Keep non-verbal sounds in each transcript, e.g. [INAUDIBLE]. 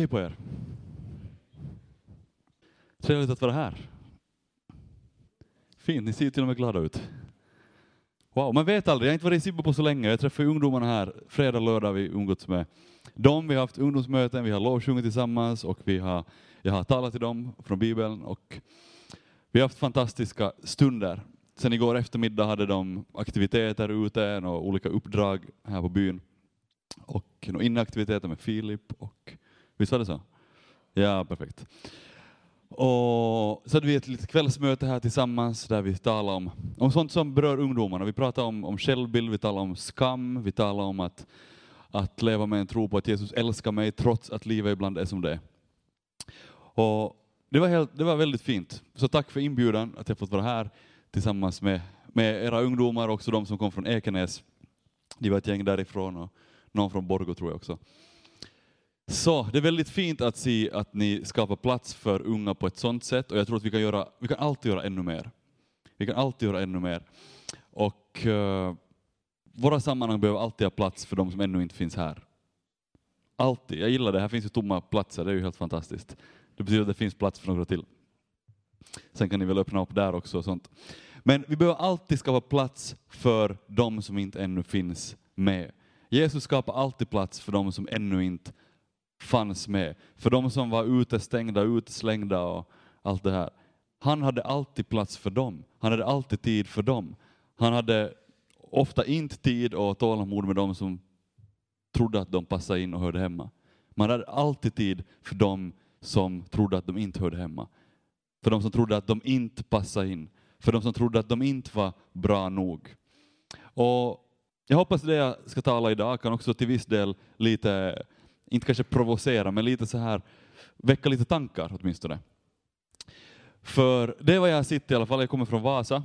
Hej på er. Trevligt att vara här. Fint, ni ser till och med glada ut. Wow, man vet aldrig, jag har inte varit i Sibbo på så länge. Jag träffar ungdomarna här fredag, lördag vi umgåtts med dem. Vi har haft ungdomsmöten, vi har lovsjungit tillsammans och vi har, jag har talat till dem från Bibeln och vi har haft fantastiska stunder. Sen igår eftermiddag hade de aktiviteter ute och olika uppdrag här på byn. Och några med Filip och visst var det så? Ja, perfekt. Och så hade vi ett litet kvällsmöte här tillsammans där vi talade om, om sånt som berör ungdomarna. Vi pratade om, om självbild, vi talade om skam, vi talade om att, att leva med en tro på att Jesus älskar mig trots att livet ibland är som det är. Och det, var helt, det var väldigt fint. Så tack för inbjudan att jag fått vara här tillsammans med, med era ungdomar också de som kom från Ekenäs. Det var ett gäng därifrån och någon från Borgå tror jag också. Så det är väldigt fint att se att ni skapar plats för unga på ett sådant sätt och jag tror att vi kan, göra, vi kan alltid göra ännu mer. Vi kan alltid göra ännu mer. Och uh, våra sammanhang behöver alltid ha plats för de som ännu inte finns här. Alltid. Jag gillar det. Här finns ju tomma platser. Det är ju helt fantastiskt. Det betyder att det finns plats för några till. Sen kan ni väl öppna upp där också och sånt. Men vi behöver alltid skapa plats för de som inte ännu finns med. Jesus skapar alltid plats för de som ännu inte fanns med. För de som var utestängda, utslängda och allt det här. Han hade alltid plats för dem. Han hade alltid tid för dem. Han hade ofta inte tid och tålamod med dem som trodde att de passade in och hörde hemma. Man hade alltid tid för dem som trodde att de inte hörde hemma. För de som trodde att de inte passade in. För de som trodde att de inte var bra nog. Och jag hoppas det jag ska tala idag kan också till viss del lite inte kanske provocera, men lite så här väcka lite tankar åtminstone. För det är jag sitter i alla fall, jag kommer från Vasa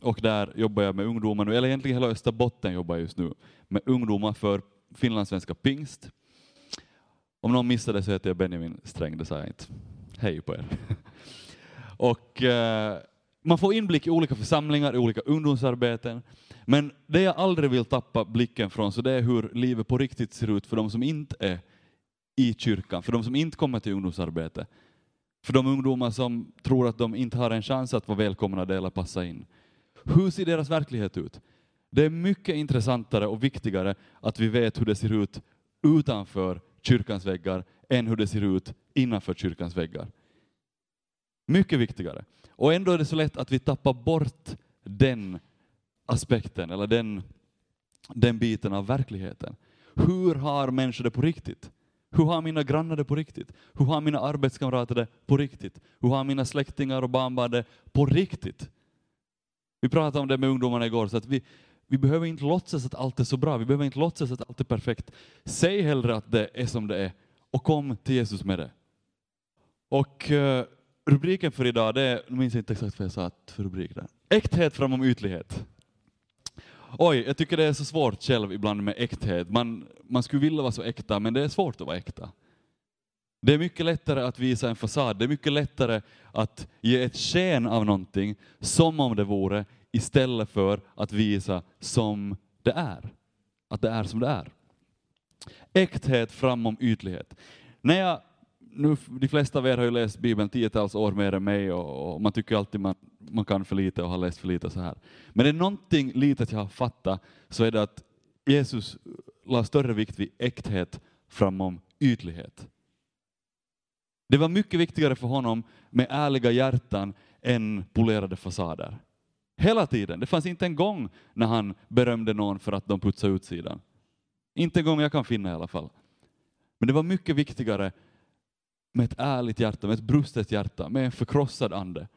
och där jobbar jag med ungdomar nu, eller egentligen hela Österbotten jobbar jag just nu med ungdomar för finlandssvenska pingst. Om någon missade så heter jag Benjamin Sträng, det sa jag inte. Hej på er. [LAUGHS] och eh, man får inblick i olika församlingar, i olika ungdomsarbeten. Men det jag aldrig vill tappa blicken från, så det är hur livet på riktigt ser ut för de som inte är i kyrkan, för de som inte kommer till ungdomsarbete. För de ungdomar som tror att de inte har en chans att vara välkomna eller passa in. Hur ser deras verklighet ut? Det är mycket intressantare och viktigare att vi vet hur det ser ut utanför kyrkans väggar än hur det ser ut innanför kyrkans väggar. Mycket viktigare. Och ändå är det så lätt att vi tappar bort den aspekten, eller den, den biten av verkligheten. Hur har människor det på riktigt? Hur har mina grannar det på riktigt? Hur har mina arbetskamrater det på riktigt? Hur har mina släktingar och barnbarn det på riktigt? Vi pratade om det med ungdomarna igår, så att vi, vi behöver inte låtsas att allt är så bra, vi behöver inte låtsas att allt är perfekt. Säg hellre att det är som det är och kom till Jesus med det. Och uh, rubriken för idag, det är, jag minns inte exakt vad jag sa för rubrik där. Äkthet framom ytlighet. Oj, jag tycker det är så svårt själv ibland med äkthet. Man, man skulle vilja vara så äkta, men det är svårt att vara äkta. Det är mycket lättare att visa en fasad, det är mycket lättare att ge ett sken av någonting som om det vore, istället för att visa som det är. Att det är som det är. Äkthet framom ytlighet. När jag nu, de flesta av er har ju läst Bibeln tiotals år mer än mig och, och man tycker alltid man, man kan för lite och har läst för lite så här. Men det är någonting litet jag har fattat så är det att Jesus la större vikt vid äkthet framom ytlighet. Det var mycket viktigare för honom med ärliga hjärtan än polerade fasader. Hela tiden. Det fanns inte en gång när han berömde någon för att de putsade utsidan. Inte en gång jag kan finna i alla fall. Men det var mycket viktigare med ett ärligt hjärta, med ett brustet hjärta, med en förkrossad ande.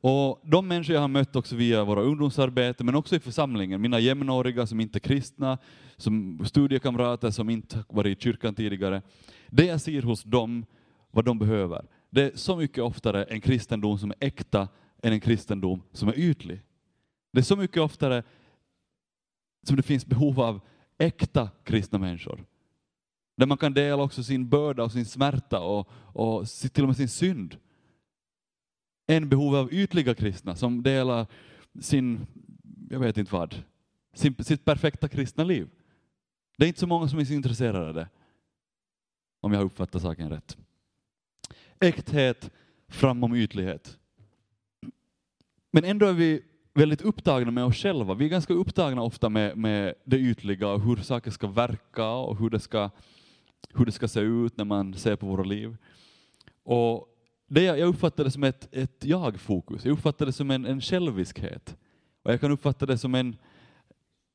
Och de människor jag har mött också via våra ungdomsarbete, men också i församlingen, mina jämnåriga som inte är kristna, som studiekamrater som inte varit i kyrkan tidigare. Det jag ser hos dem, vad de behöver, det är så mycket oftare en kristendom som är äkta än en kristendom som är ytlig. Det är så mycket oftare som det finns behov av äkta kristna människor. Där man kan dela också sin börda och sin smärta och, och till och med sin synd. En behov av ytliga kristna som delar sin, jag vet inte vad, sin, sitt perfekta kristna liv. Det är inte så många som är så intresserade av det. om jag har uppfattat saken rätt. Äkthet framom ytlighet. Men ändå är vi väldigt upptagna med oss själva. Vi är ganska upptagna ofta med, med det ytliga och hur saker ska verka och hur det ska, hur det ska se ut när man ser på våra liv. Och det jag, jag uppfattar det som ett, ett jag-fokus, jag uppfattar det som en, en själviskhet. Och jag kan uppfatta det som en,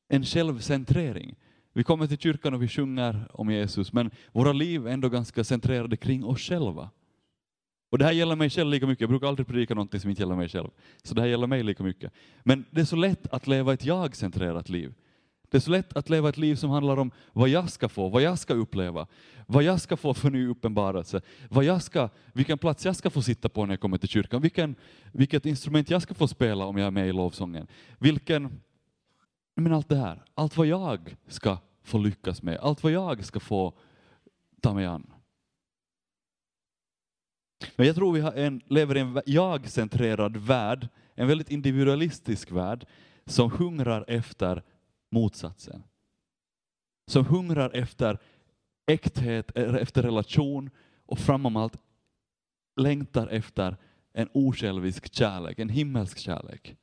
en självcentrering. Vi kommer till kyrkan och vi sjunger om Jesus, men våra liv är ändå ganska centrerade kring oss själva. Och det här gäller mig själv lika mycket. Jag brukar aldrig predika någonting som inte gäller mig själv. Så det här gäller mig lika mycket. Men det är så lätt att leva ett jag-centrerat liv. Det är så lätt att leva ett liv som handlar om vad jag ska få, vad jag ska uppleva, vad jag ska få för ny uppenbarelse, vad jag ska, vilken plats jag ska få sitta på när jag kommer till kyrkan, vilken, vilket instrument jag ska få spela om jag är med i lovsången, vilken, men allt det här, allt vad jag ska få lyckas med, allt vad jag ska få ta mig an. Men jag tror vi har en, lever i en jag-centrerad värld, en väldigt individualistisk värld, som hungrar efter motsatsen. Som hungrar efter äkthet, eh, efter relation och framom allt längtar efter en osjälvisk kärlek, en himmelsk kärlek.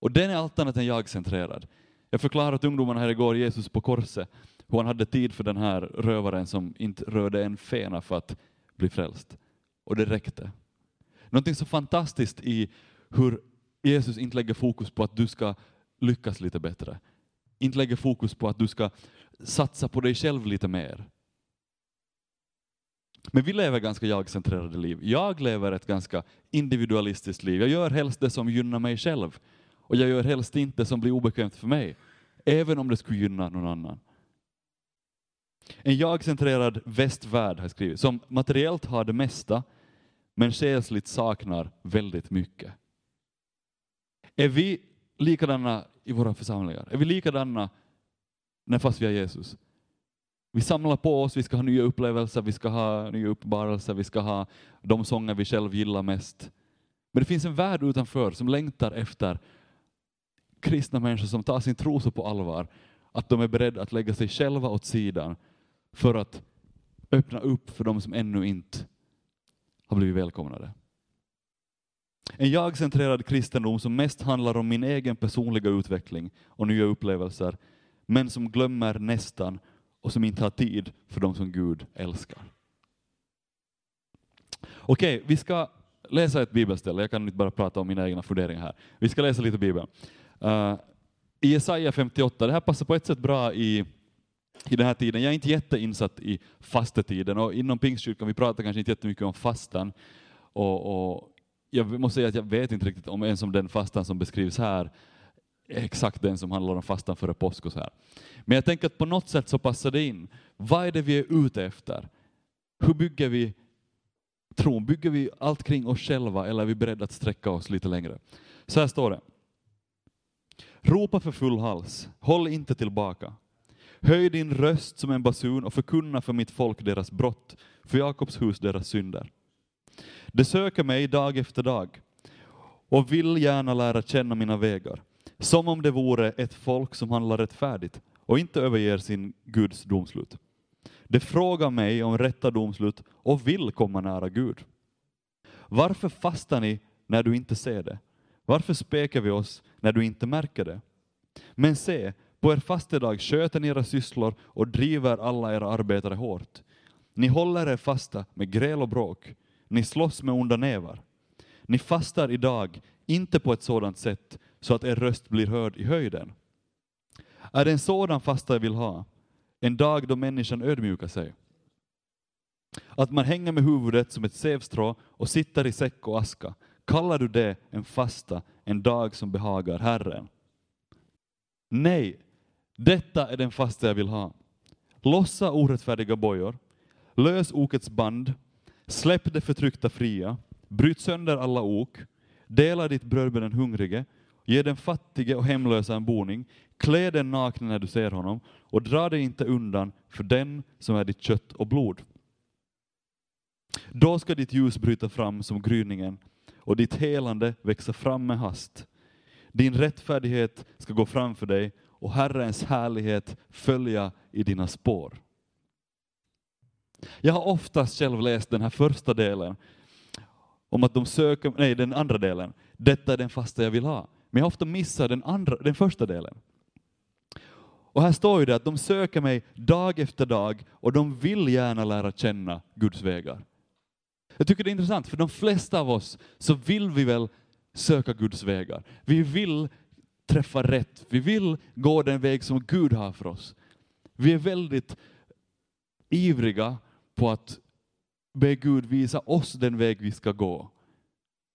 Och den är allt annat än jag-centrerad. Jag förklarade åt ungdomarna här igår, Jesus på korset, hur han hade tid för den här rövaren som inte rörde en fena för att bli frälst. Och det räckte. Någonting så fantastiskt i hur Jesus inte lägger fokus på att du ska lyckas lite bättre. Inte lägger fokus på att du ska satsa på dig själv lite mer. Men vi lever ganska jag-centrerade liv. Jag lever ett ganska individualistiskt liv. Jag gör helst det som gynnar mig själv. Och jag gör helst inte det som blir obekvämt för mig. Även om det skulle gynna någon annan. En jag-centrerad västvärld har jag skrivit, som materiellt har det mesta, men själsligt saknar väldigt mycket. Är vi likadana i våra församlingar? Är vi likadana när fast vi har Jesus? Vi samlar på oss, vi ska ha nya upplevelser, vi ska ha nya uppenbarelser, vi ska ha de sånger vi själv gillar mest. Men det finns en värld utanför som längtar efter kristna människor som tar sin tro så på allvar att de är beredda att lägga sig själva åt sidan för att öppna upp för de som ännu inte har blivit välkomnade. En jag-centrerad kristendom som mest handlar om min egen personliga utveckling och nya upplevelser, men som glömmer nästan och som inte har tid för de som Gud älskar. Okej, vi ska läsa ett bibelställe. Jag kan inte bara prata om mina egna funderingar här. Vi ska läsa lite Bibeln. Uh, I Jesaja 58, det här passar på ett sätt bra i i den här tiden. Jag är inte jätteinsatt i fastetiden och inom Pingstkyrkan, vi pratar kanske inte jättemycket om fastan. Och, och, jag måste säga att jag vet inte riktigt om ens om den fastan som beskrivs här är exakt den som handlar om fastan före påsk och så här. Men jag tänker att på något sätt så passar det in. Vad är det vi är ute efter? Hur bygger vi tron? Bygger vi allt kring oss själva eller är vi beredda att sträcka oss lite längre? Så här står det. Ropa för full hals, håll inte tillbaka. Höj din röst som en basun och förkunna för mitt folk deras brott, för Jakobs hus deras synder. De söker mig dag efter dag och vill gärna lära känna mina vägar, som om det vore ett folk som handlar rättfärdigt och inte överger sin Guds domslut. De frågar mig om rätta domslut och vill komma nära Gud. Varför fastar ni när du inte ser det? Varför spekar vi oss när du inte märker det? Men se, på er fastedag sköter ni era sysslor och driver alla era arbetare hårt. Ni håller er fasta med gräl och bråk. Ni slåss med onda nävar. Ni fastar idag, inte på ett sådant sätt så att er röst blir hörd i höjden. Är det en sådan fasta jag vill ha? En dag då människan ödmjukar sig. Att man hänger med huvudet som ett sävstrå och sitter i säck och aska. Kallar du det en fasta, en dag som behagar Herren? Nej, detta är den fasta jag vill ha. Lossa orättfärdiga bojor, lös okets band, släpp det förtryckta fria, bryt sönder alla ok, dela ditt bröd med den hungrige, ge den fattige och hemlösa en boning, klä den nakne när du ser honom och dra dig inte undan för den som är ditt kött och blod. Då ska ditt ljus bryta fram som gryningen och ditt helande växa fram med hast. Din rättfärdighet ska gå framför dig och Herrens härlighet följa i dina spår. Jag har oftast själv läst den här första delen, om att de söker, nej den andra delen, detta är den fasta jag vill ha. Men jag har ofta missat den, andra, den första delen. Och här står ju det att de söker mig dag efter dag och de vill gärna lära känna Guds vägar. Jag tycker det är intressant, för de flesta av oss så vill vi väl söka Guds vägar. Vi vill träffa rätt, vi vill gå den väg som Gud har för oss. Vi är väldigt ivriga på att be Gud visa oss den väg vi ska gå.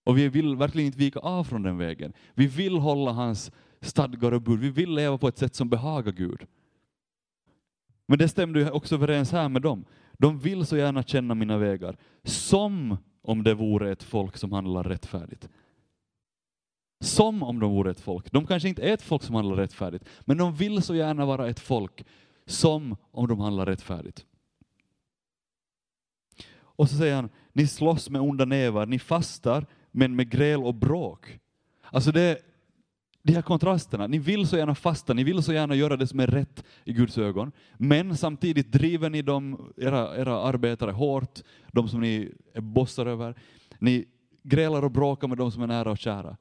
Och vi vill verkligen inte vika av från den vägen. Vi vill hålla hans stadgar och bud. Vi vill leva på ett sätt som behagar Gud. Men det stämde ju också överens här med dem. De vill så gärna känna mina vägar, som om det vore ett folk som handlar rättfärdigt. Som om de vore ett folk. De kanske inte är ett folk som handlar rättfärdigt, men de vill så gärna vara ett folk som om de handlar rättfärdigt. Och så säger han, ni slåss med onda nävar, ni fastar, men med gräl och bråk. Alltså det, de här kontrasterna, ni vill så gärna fasta, ni vill så gärna göra det som är rätt i Guds ögon, men samtidigt driver ni de, era, era arbetare hårt, de som ni är bossar över. Ni grälar och bråkar med de som är nära och kära.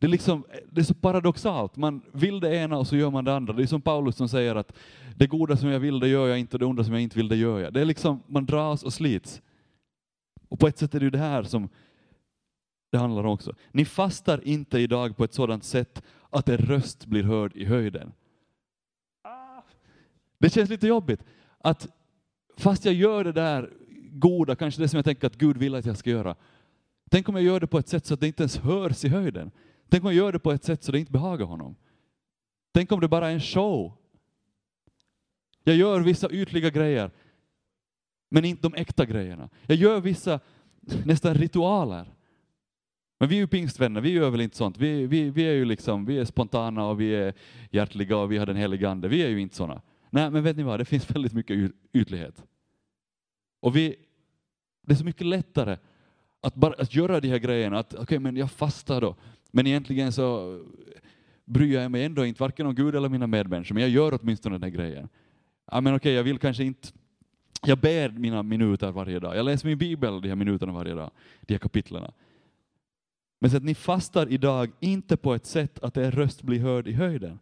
Det är, liksom, det är så paradoxalt, man vill det ena och så gör man det andra. Det är som Paulus som säger att det goda som jag vill det gör jag inte och det onda som jag inte vill det gör jag. Det är liksom, man dras och slits. Och på ett sätt är det ju det här som det handlar om också. Ni fastar inte idag på ett sådant sätt att er röst blir hörd i höjden. Det känns lite jobbigt att fast jag gör det där goda, kanske det som jag tänker att Gud vill att jag ska göra. Tänk om jag gör det på ett sätt så att det inte ens hörs i höjden. Tänk om jag gör det på ett sätt så det inte behagar honom. Tänk om det bara är en show. Jag gör vissa ytliga grejer, men inte de äkta grejerna. Jag gör vissa nästan ritualer. Men vi är ju pingstvänner, vi gör väl inte sånt. Vi, vi, vi är ju liksom, vi är spontana och vi är hjärtliga och vi har den helige Ande. Vi är ju inte sådana. Nej, men vet ni vad, det finns väldigt mycket ytlighet. Och vi, det är så mycket lättare att bara att göra de här grejerna, att okej, okay, men jag fastar då. Men egentligen så bryr jag mig ändå inte varken om Gud eller mina medmänniskor, men jag gör åtminstone den här grejen. Ja, men okej, okay, jag vill kanske inte jag ber mina minuter varje dag. Jag läser min bibel de här minuterna varje dag, de här kapitlen. Men så att ni fastar idag inte på ett sätt att er röst blir hörd i höjden.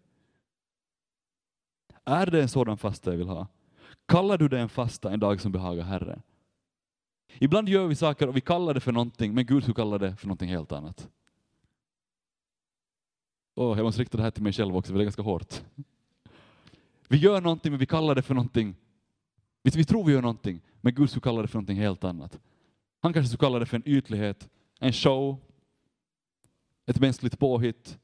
Är det en sådan fasta jag vill ha? Kallar du det en fasta en dag som behagar Herren? Ibland gör vi saker och vi kallar det för någonting, men Gud skulle kalla det för någonting helt annat. Oh, jag måste rikta det här till mig själv också, för det är ganska hårt. Vi gör någonting, men vi kallar det för någonting. Vi tror vi gör någonting, men Gud skulle kalla det för någonting helt annat. Han kanske skulle kalla det för en ytlighet, en show, ett mänskligt påhitt,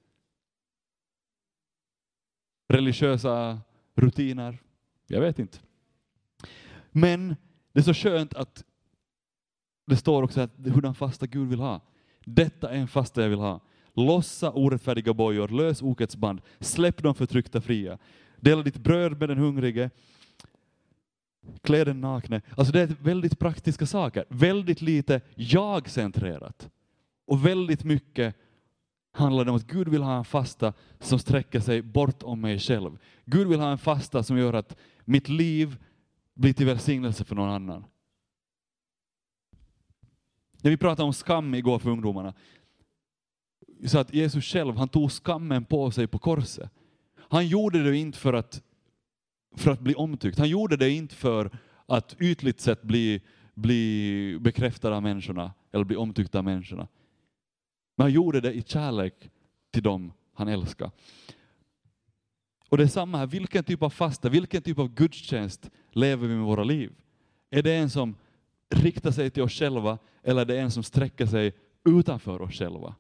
religiösa rutiner. Jag vet inte. Men det är så skönt att det står också att hurdan fasta Gud vill ha. Detta är en fasta jag vill ha. Lossa orättfärdiga bojor, lös okets band, släpp de förtryckta fria. Dela ditt bröd med den hungrige, klä den nakne. Alltså det är väldigt praktiska saker, väldigt lite jag-centrerat och väldigt mycket handlar det om att Gud vill ha en fasta som sträcker sig bortom mig själv. Gud vill ha en fasta som gör att mitt liv blir till välsignelse för någon annan. När vi pratade om skam igår för ungdomarna, så att Jesus själv, han tog skammen på sig på korset. Han gjorde det inte för att, för att bli omtyckt, han gjorde det inte för att ytligt sett bli, bli bekräftad av människorna, eller bli omtyckt av människorna. Men han gjorde det i kärlek till dem han älskar. Och det är samma här, vilken typ av fasta, vilken typ av gudstjänst lever vi med våra liv? Är det en som riktar sig till oss själva eller är det en som sträcker sig utanför oss själva?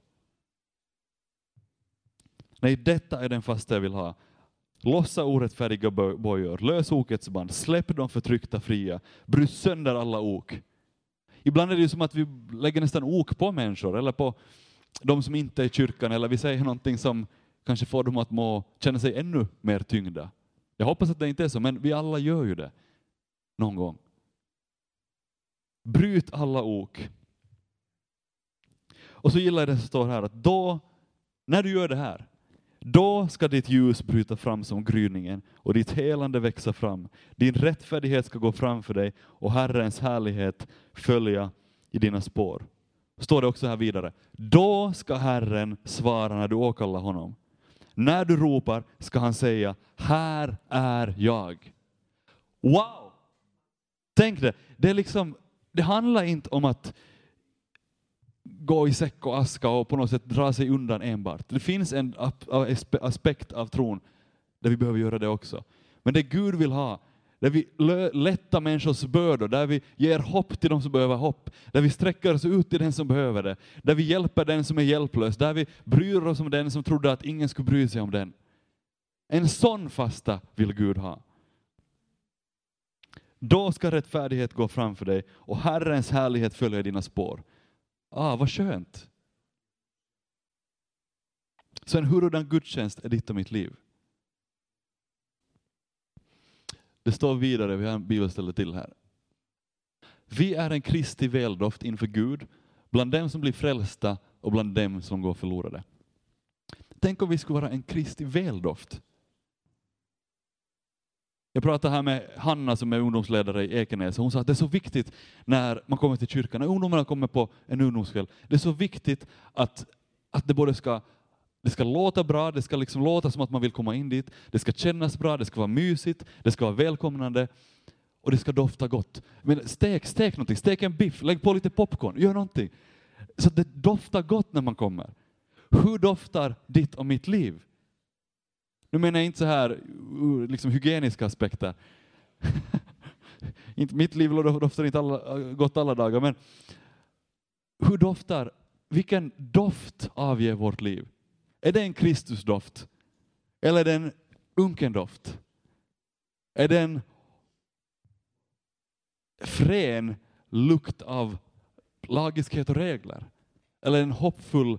Nej, detta är den fasta jag vill ha. Lossa orättfärdiga bojor, lös okets band, släpp de förtryckta fria, bryt sönder alla ok. Ibland är det ju som att vi lägger nästan ok på människor eller på de som inte är i kyrkan, eller vi säger någonting som kanske får dem att må, känna sig ännu mer tyngda. Jag hoppas att det inte är så, men vi alla gör ju det någon gång. Bryt alla ok. Och så gillar jag det som står här, att då, när du gör det här, Då ska ditt ljus bryta fram som gryningen och ditt helande växa fram. Din rättfärdighet ska gå framför dig och Herrens härlighet följa i dina spår. Står det också här vidare. Då ska Herren svara när du åkallar honom. När du ropar ska han säga, här är jag. Wow! Tänk det, det, är liksom, det handlar inte om att gå i säck och aska och på något sätt dra sig undan enbart. Det finns en aspekt av tron där vi behöver göra det också. Men det Gud vill ha, där vi lättar människors bördor, där vi ger hopp till de som behöver hopp, där vi sträcker oss ut till den som behöver det, där vi hjälper den som är hjälplös, där vi bryr oss om den som trodde att ingen skulle bry sig om den. En sån fasta vill Gud ha. Då ska rättfärdighet gå framför dig och Herrens härlighet följa dina spår. Ah, vad skönt. Så en hurudan gudstjänst är ditt och mitt liv. Det står vidare, vi har en bibelställe till här. Vi är en Kristi väldoft inför Gud, bland dem som blir frälsta och bland dem som går förlorade. Tänk om vi skulle vara en Kristi väldoft. Jag pratade här med Hanna som är ungdomsledare i Ekenäs och hon sa att det är så viktigt när man kommer till kyrkan, när ungdomarna kommer på en ungdomskväll, det är så viktigt att, att det både ska det ska låta bra, det ska liksom låta som att man vill komma in dit, det ska kännas bra, det ska vara mysigt, det ska vara välkomnande och det ska dofta gott. Men stek, stek någonting, stek en biff, lägg på lite popcorn, gör någonting. Så att det doftar gott när man kommer. Hur doftar ditt och mitt liv? Nu menar jag inte så här uh, liksom hygieniska aspekter. [LAUGHS] mitt liv doftar inte alla, äh, gott alla dagar, men hur doftar, vilken doft avger vårt liv? Är det en Kristusdoft? Eller är det en unken doft? Är det en frän lukt av lagiskhet och regler? Eller en hoppfull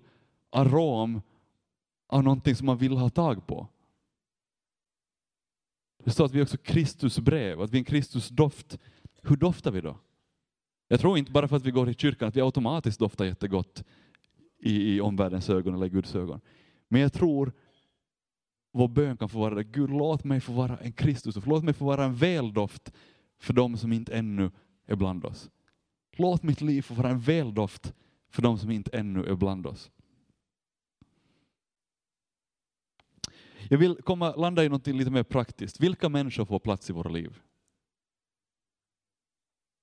arom av någonting som man vill ha tag på? Det står att vi är också Kristus brev, att vi är en Kristus doft. Hur doftar vi då? Jag tror inte bara för att vi går i kyrkan att vi automatiskt doftar jättegott i, i omvärldens ögon eller Guds ögon. Men jag tror vår bön kan få vara det. Gud, låt mig få vara en Kristus, låt mig få vara en väldoft för dem som inte ännu är bland oss. Låt mitt liv få vara en väldoft för dem som inte ännu är bland oss. Jag vill komma, landa i något lite mer praktiskt. Vilka människor får plats i våra liv?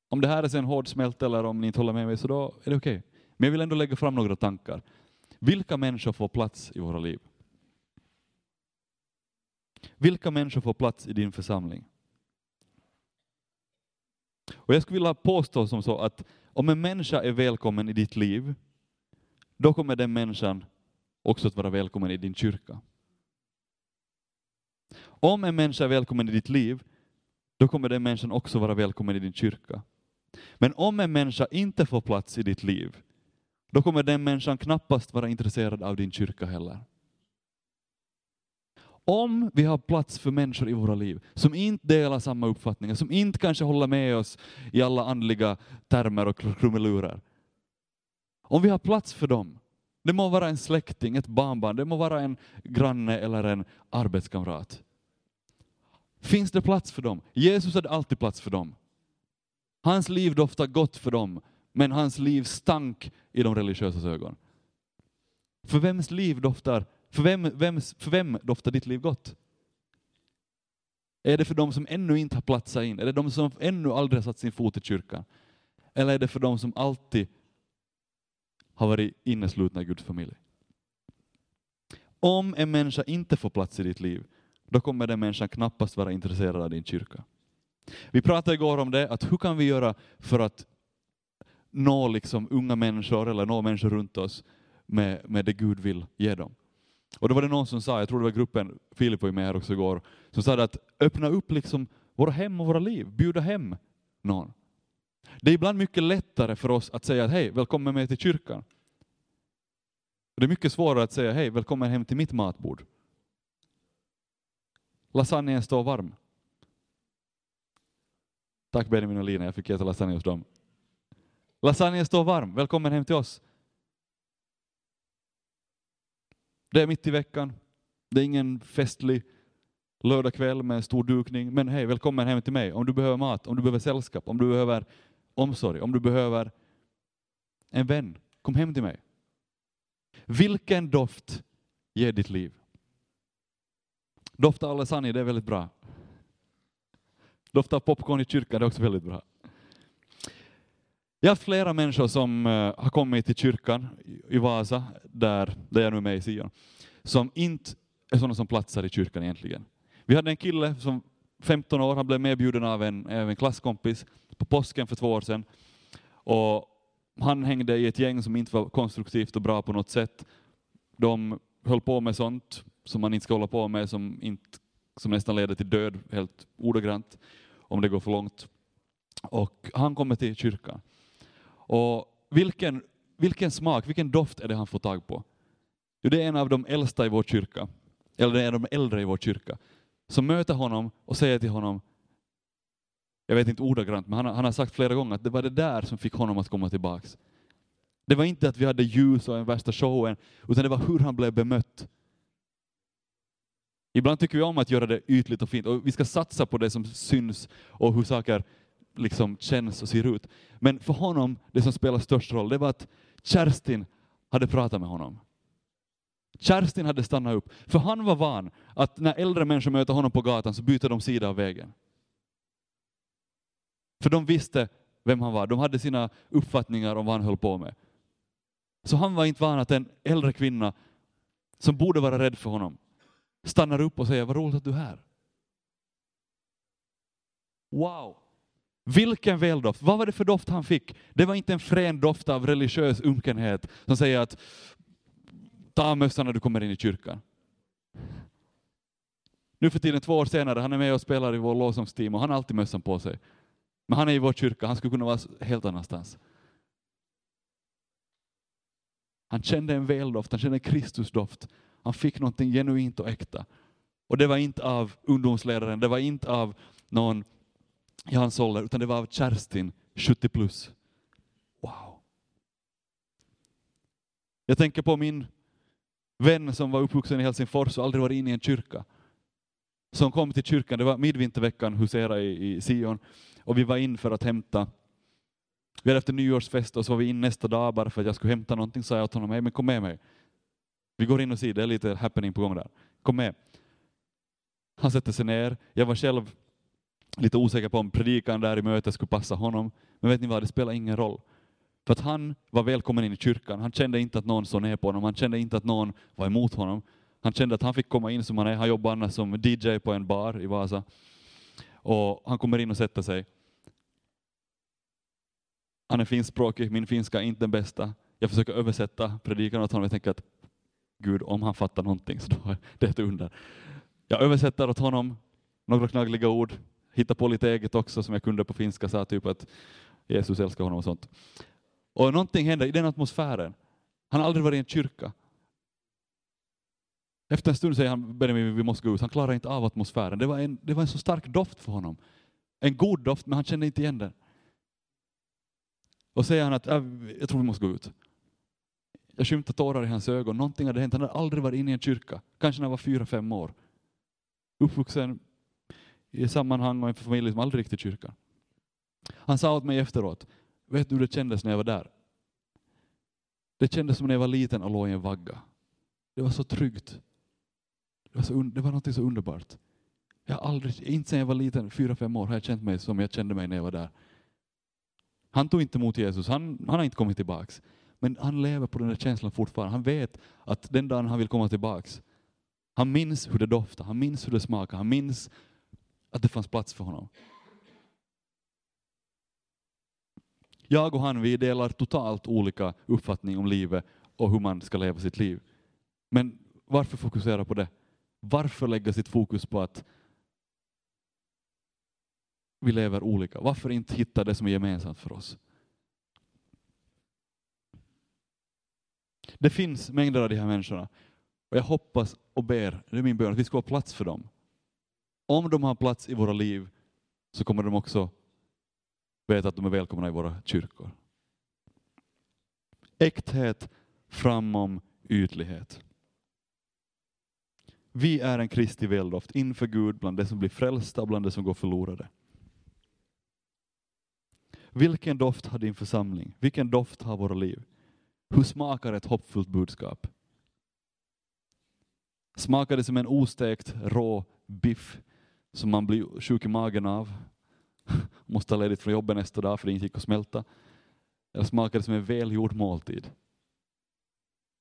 Om det här är sen hård smält eller om ni inte håller med mig så då är det okej. Okay. Men jag vill ändå lägga fram några tankar. Vilka människor får plats i våra liv? Vilka människor får plats i din församling? Och jag skulle vilja påstå som så att om en människa är välkommen i ditt liv, då kommer den människan också att vara välkommen i din kyrka. Om en människa är välkommen i ditt liv, då kommer den människan också vara välkommen i din kyrka. Men om en människa inte får plats i ditt liv, då kommer den människan knappast vara intresserad av din kyrka heller. Om vi har plats för människor i våra liv som inte delar samma uppfattningar, som inte kanske håller med oss i alla andliga termer och krumelurer. Om vi har plats för dem, det må vara en släkting, ett barnbarn, det må vara en granne eller en arbetskamrat. Finns det plats för dem? Jesus hade alltid plats för dem. Hans liv doftar gott för dem, men hans liv stank i de religiösa ögon. För vems liv doftar, för vem, vems, för vem doftar ditt liv gott? Är det för de som ännu inte har platsat in? Är det de som ännu aldrig har satt sin fot i kyrkan? Eller är det för de som alltid har varit inneslutna i Guds familj? Om en människa inte får plats i ditt liv, då kommer den människan knappast vara intresserad av din kyrka. Vi pratade igår om det, att hur kan vi göra för att nå liksom unga människor eller nå människor runt oss med, med det Gud vill ge dem. Och då var det någon som sa, jag tror det var gruppen, Filip var ju med här också igår, som sa att öppna upp liksom våra hem och våra liv, bjuda hem någon. Det är ibland mycket lättare för oss att säga hej, välkommen med till kyrkan. Det är mycket svårare att säga hej, välkommen hem till mitt matbord. Lasagnen står varm. Tack Benjamin och Lina, jag fick äta lasagne hos dem. Lasagnen står varm, välkommen hem till oss. Det är mitt i veckan. Det är ingen festlig lördagkväll med en stor dukning, men hej, välkommen hem till mig. Om du behöver mat, om du behöver sällskap, om du behöver omsorg, om du behöver en vän, kom hem till mig. Vilken doft ger ditt liv? Dofta lasagne, det är väldigt bra. Dofta popcorn i kyrkan, det är också väldigt bra. Jag har haft flera människor som eh, har kommit till kyrkan i Vasa, där, där jag nu är med i Sion, som inte är sådana som platsar i kyrkan egentligen. Vi hade en kille som 15 år, han blev medbjuden av en, av en klasskompis på påsken för två år sedan. Och han hängde i ett gäng som inte var konstruktivt och bra på något sätt. De höll på med sånt som man inte ska hålla på med, som, inte, som nästan leder till död, helt ordagrant, om det går för långt. Och han kommer till kyrkan. Och vilken, vilken smak, vilken doft är det han får tag på? Jo, det är en av de äldsta i vår kyrka, eller det är en av de äldre i vår kyrka, som möter honom och säger till honom, jag vet inte ordagrant, men han, han har sagt flera gånger att det var det där som fick honom att komma tillbaks. Det var inte att vi hade ljus och en värsta showen, utan det var hur han blev bemött. Ibland tycker vi om att göra det ytligt och fint, och vi ska satsa på det som syns och hur saker liksom känns och ser ut. Men för honom, det som spelar störst roll, det var att Kerstin hade pratat med honom. Kerstin hade stannat upp, för han var van att när äldre människor möter honom på gatan så byter de sida av vägen. För de visste vem han var, de hade sina uppfattningar om vad han höll på med. Så han var inte van att en äldre kvinna, som borde vara rädd för honom, stannar upp och säger, vad roligt att du är här. Wow! Vilken väldoft! Vad var det för doft han fick? Det var inte en frän doft av religiös unkenhet som säger att ta av mössan när du kommer in i kyrkan. Nu för tiden, två år senare, han är med och spelar i vår lovsångsteam och han har alltid mössan på sig. Men han är i vår kyrka, han skulle kunna vara helt annanstans. Han kände en väldoft, han kände en Kristusdoft. Han fick någonting genuint och äkta. Och det var inte av ungdomsledaren, det var inte av någon i hans ålder, utan det var av Kerstin, 70 plus. Wow. Jag tänker på min vän som var uppvuxen i Helsingfors och aldrig varit inne i en kyrka. Som kom till kyrkan, det var midvinterveckan, husera i, i Sion, och vi var in för att hämta vi hade efter nyårsfest och så var vi in nästa dag bara för att jag skulle hämta någonting, sa jag åt honom, men kom med mig. Vi går in och ser, det är lite happening på gång där. Kom med. Han sätter sig ner. Jag var själv lite osäker på om predikan där i mötet skulle passa honom. Men vet ni vad, det spelar ingen roll. För att han var välkommen in i kyrkan. Han kände inte att någon såg ner på honom. Han kände inte att någon var emot honom. Han kände att han fick komma in som han är. Han jobbar annars som DJ på en bar i Vasa. Och han kommer in och sätter sig. Han är finskspråkig, min finska är inte den bästa. Jag försöker översätta predikan åt honom. Jag tänker att Gud, om han fattar någonting så då [LAUGHS] är det ett under. Jag översätter åt honom några knaggliga ord, hittar på lite eget också som jag kunde på finska, sa typ att Jesus älskar honom och sånt. Och någonting händer i den atmosfären. Han har aldrig varit i en kyrka. Efter en stund säger han, Benjamin, vi måste gå ut. Han klarar inte av atmosfären. Det var en, det var en så stark doft för honom. En god doft, men han kände inte igen den. Och säger han att jag tror vi måste gå ut. Jag skymtade tårar i hans ögon. Någonting hade hänt. Han hade aldrig varit inne i en kyrka. Kanske när han var fyra, fem år. Uppvuxen i sammanhang och en familj som aldrig riktigt kyrkan. Han sa åt mig efteråt, vet du hur det kändes när jag var där? Det kändes som när jag var liten och låg i en vagga. Det var så tryggt. Det var, så, det var något så underbart. Jag har aldrig, inte sedan jag var liten, fyra, fem år, har jag känt mig som jag kände mig när jag var där. Han tog inte emot Jesus, han, han har inte kommit tillbaks. Men han lever på den där känslan fortfarande. Han vet att den dagen han vill komma tillbaks, han minns hur det doftar, han minns hur det smakar, han minns att det fanns plats för honom. Jag och han, vi delar totalt olika uppfattning om livet och hur man ska leva sitt liv. Men varför fokusera på det? Varför lägga sitt fokus på att vi lever olika? Varför inte hitta det som är gemensamt för oss? Det finns mängder av de här människorna och jag hoppas och ber, det är min bön, att vi ska ha plats för dem. Om de har plats i våra liv så kommer de också vet att de är välkomna i våra kyrkor. Äkthet framom ytlighet. Vi är en Kristi väldoft inför Gud bland de som blir frälsta och bland de som går förlorade. Vilken doft har din församling? Vilken doft har våra liv? Hur smakar ett hoppfullt budskap? Smakar det som en ostekt rå biff som man blir sjuk i magen av? Måste ha ledigt från jobbet nästa dag för det inte gick att smälta? Eller smakar det som en välgjord måltid?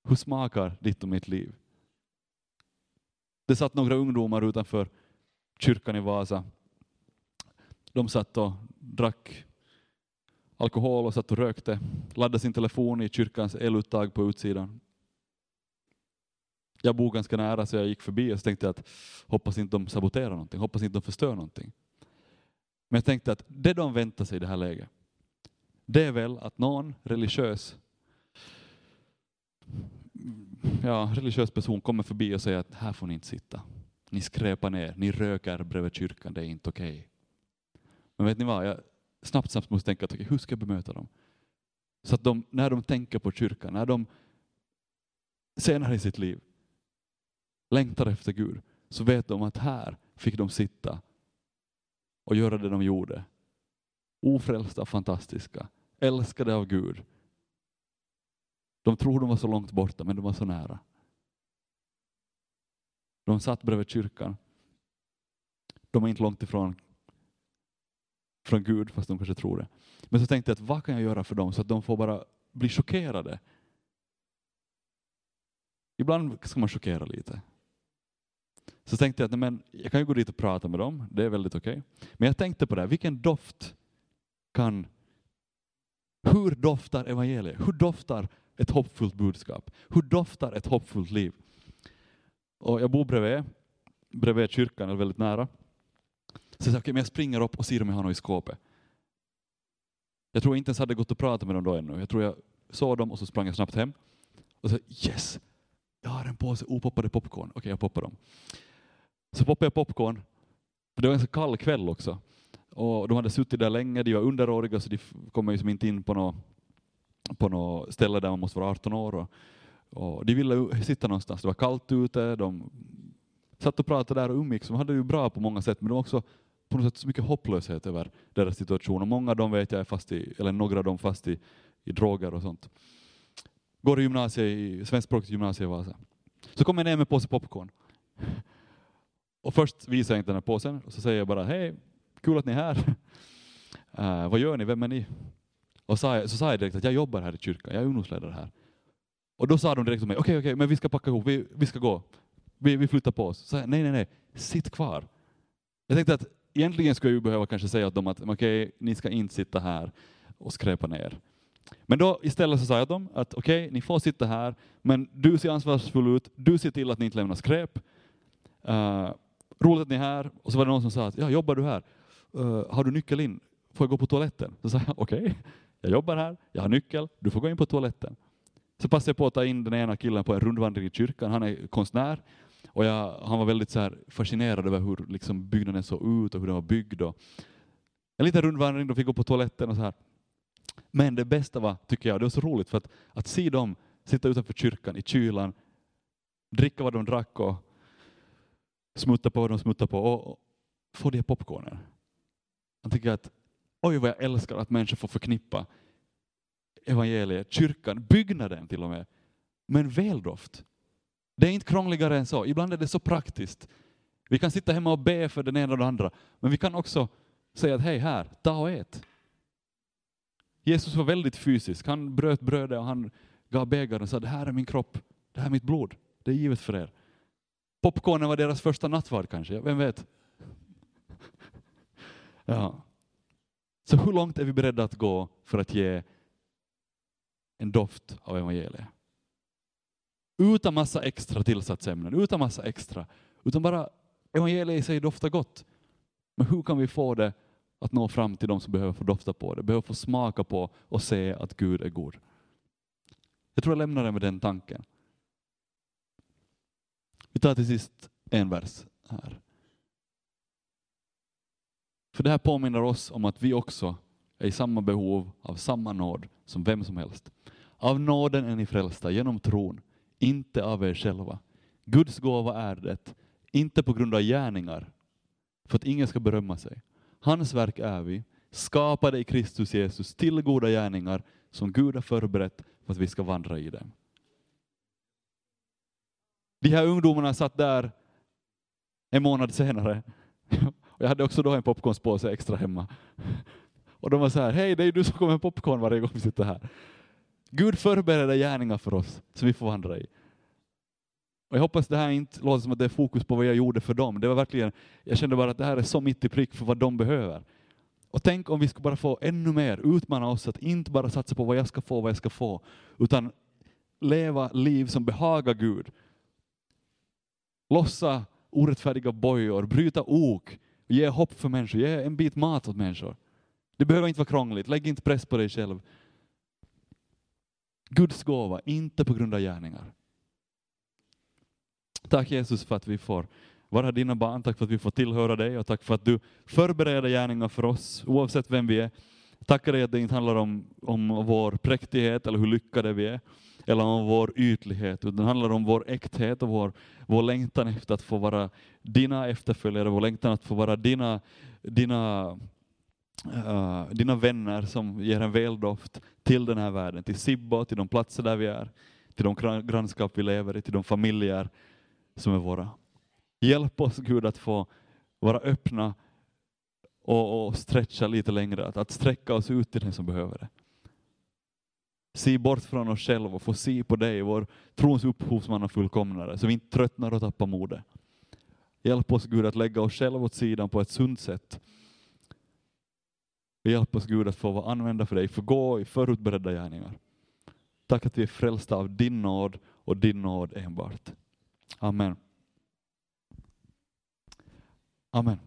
Hur smakar ditt och mitt liv? Det satt några ungdomar utanför kyrkan i Vasa. De satt och drack alkohol och satt och rökte, laddade sin telefon i kyrkans eluttag på utsidan. Jag bor ganska nära så jag gick förbi och tänkte att hoppas inte de saboterar någonting, hoppas inte de förstör någonting. Men jag tänkte att det de väntar sig i det här läget, det är väl att någon religiös ja, religiös person kommer förbi och säger att här får ni inte sitta. Ni skräpar ner, ni röker bredvid kyrkan, det är inte okej. Okay. Men vet ni vad, jag snabbt, snabbt måste tänka att okay, hur ska jag bemöta dem? Så att de, när de tänker på kyrkan, när de senare i sitt liv längtar efter Gud, så vet de att här fick de sitta och göra det de gjorde. Ofrälsta, fantastiska, älskade av Gud. De tror de var så långt borta, men de var så nära. De satt bredvid kyrkan. De är inte långt ifrån från Gud, fast de kanske tror det. Men så tänkte jag, att vad kan jag göra för dem så att de får bara bli chockerade? Ibland ska man chockera lite. Så tänkte jag att nej, men, jag kan ju gå dit och prata med dem, det är väldigt okej. Okay. Men jag tänkte på det här, vilken doft kan... Hur doftar evangeliet? Hur doftar ett hoppfullt budskap? Hur doftar ett hoppfullt liv? Och jag bor bredvid, bredvid kyrkan, väldigt nära. Så jag sa, okay, men jag springer upp och ser om jag har något i skåpet. Jag tror jag inte ens hade gått och pratat med dem då ännu. Jag tror jag såg dem och så sprang jag snabbt hem. Och så yes, jag har en påse opoppade popcorn. Okej, okay, jag poppar dem. Så poppade jag popcorn, det var en så kall kväll också. Och de hade suttit där länge, de var underåriga så de kommer liksom inte in på något, på något ställe där man måste vara 18 år. Och, och de ville sitta någonstans, det var kallt ute, de satt och pratade där och umgicks. De hade det ju bra på många sätt, men de var också på något sätt så mycket hopplöshet över deras situation. Och många av dem vet jag är fast i, eller några av dem fast i, i droger och sånt. Går i gymnasiet, i svenskspråkigt gymnasium i Vasa. Så kommer jag ner med en påse popcorn. Och först visar jag inte den här påsen och så säger jag bara hej, kul att ni är här. Uh, [LAUGHS] vad gör ni, vem är ni? Och så, så sa jag direkt att jag jobbar här i kyrkan, jag är ungdomsledare här. Och då sa de direkt till mig, okej, okay, okej, okay, men vi ska packa ihop, vi, vi ska gå. Vi, vi flyttar på oss. Så jag, nej, nej, nej, sitt kvar. Jag tänkte att egentligen skulle jag behöva kanske säga åt dem att okej, okay, ni ska inte sitta här och skräpa ner. Men då istället så sa jag till dem att okej, okay, ni får sitta här, men du ser ansvarsfull ut, du ser till att ni inte lämnar skräp. Uh, roligt att ni är här. Och så var det någon som sa att ja, jobbar du här? Uh, har du nyckel in? Får jag gå på toaletten? Så sa jag [LAUGHS] okej, okay, jag jobbar här, jag har nyckel, du får gå in på toaletten. Så passade jag på att ta in den ena killen på en rundvandring i kyrkan, han är konstnär. Och jag, han var väldigt så här fascinerad över hur liksom byggnaden såg ut och hur den var byggd. Och en liten rundvandring, de fick gå på toaletten och så här. Men det bästa var, tycker jag, det var så roligt för att, att se dem sitta utanför kyrkan i kylan, dricka vad de drack och smutta på de smuttar på och, får de popcornen. Han tycker att oj vad jag älskar att människor får förknippa evangeliet, kyrkan, byggnaden till och med, med en väldoft. Det är inte krångligare än så. Ibland är det så praktiskt. Vi kan sitta hemma och be för den ena och den andra, men vi kan också säga att hej här, ta och ät. Jesus var väldigt fysisk. Han bröt brödet och han gav bägaren och sa det här är min kropp, det här är mitt blod, det är givet för er. Popcornen var deras första nattvard kanske, vem vet? Ja. Så hur långt är vi beredda att gå för att ge en doft av evangeliet? Utan massa extra tillsatsämnen, utan massa extra, utan bara evangeliet i sig doftar gott. Men hur kan vi få det att nå fram till de som behöver få dofta på det, behöver få smaka på och se att Gud är god? Jag tror jag lämnar det med den tanken. Vi tar till sist en vers här. För det här påminner oss om att vi också är i samma behov av samma nåd som vem som helst. Av nåden är ni frälsta genom tron, inte av er själva. Guds gåva är det, inte på grund av gärningar, för att ingen ska berömma sig. Hans verk är vi, skapade i Kristus Jesus till goda gärningar som Gud har förberett för att vi ska vandra i dem. De här ungdomarna satt där en månad senare. Och jag hade också då en popcornspåse extra hemma. Och de var så här, hej det är du som kommer med popcorn varje gång vi sitter här. Gud förbereder gärningar för oss som vi får vandra i. Och jag hoppas det här inte låter som att det är fokus på vad jag gjorde för dem. Det var verkligen, jag kände bara att det här är så mitt i prick för vad de behöver. Och tänk om vi skulle bara få ännu mer utmana oss att inte bara satsa på vad jag ska få, vad jag ska få, utan leva liv som behagar Gud. Lossa orättfärdiga bojor, bryta ok, ge hopp för människor, ge en bit mat åt människor. Det behöver inte vara krångligt, lägg inte press på dig själv. Guds gåva, inte på grund av gärningar. Tack Jesus för att vi får vara dina barn, tack för att vi får tillhöra dig och tack för att du förbereder gärningar för oss, oavsett vem vi är. Tackar dig att det inte handlar om, om vår präktighet eller hur lyckade vi är, eller om vår ytlighet, utan det handlar om vår äkthet och vår, vår längtan efter att få vara dina efterföljare, vår längtan att få vara dina, dina Uh, dina vänner som ger en väldoft till den här världen, till Sibba, till de platser där vi är, till de grannskap vi lever i, till de familjer som är våra. Hjälp oss Gud att få vara öppna och, och stretcha lite längre, att, att sträcka oss ut till den som behöver det. Se bort från oss själva och få se på dig, vår trons upphovsman och fullkomnare, så vi inte tröttnar och tappar modet. Hjälp oss Gud att lägga oss själva åt sidan på ett sunt sätt. Hjälp oss Gud att få vara använda för dig, för gå i förutberedda gärningar. Tack att vi är frälsta av din nåd och din nåd enbart. Amen. Amen.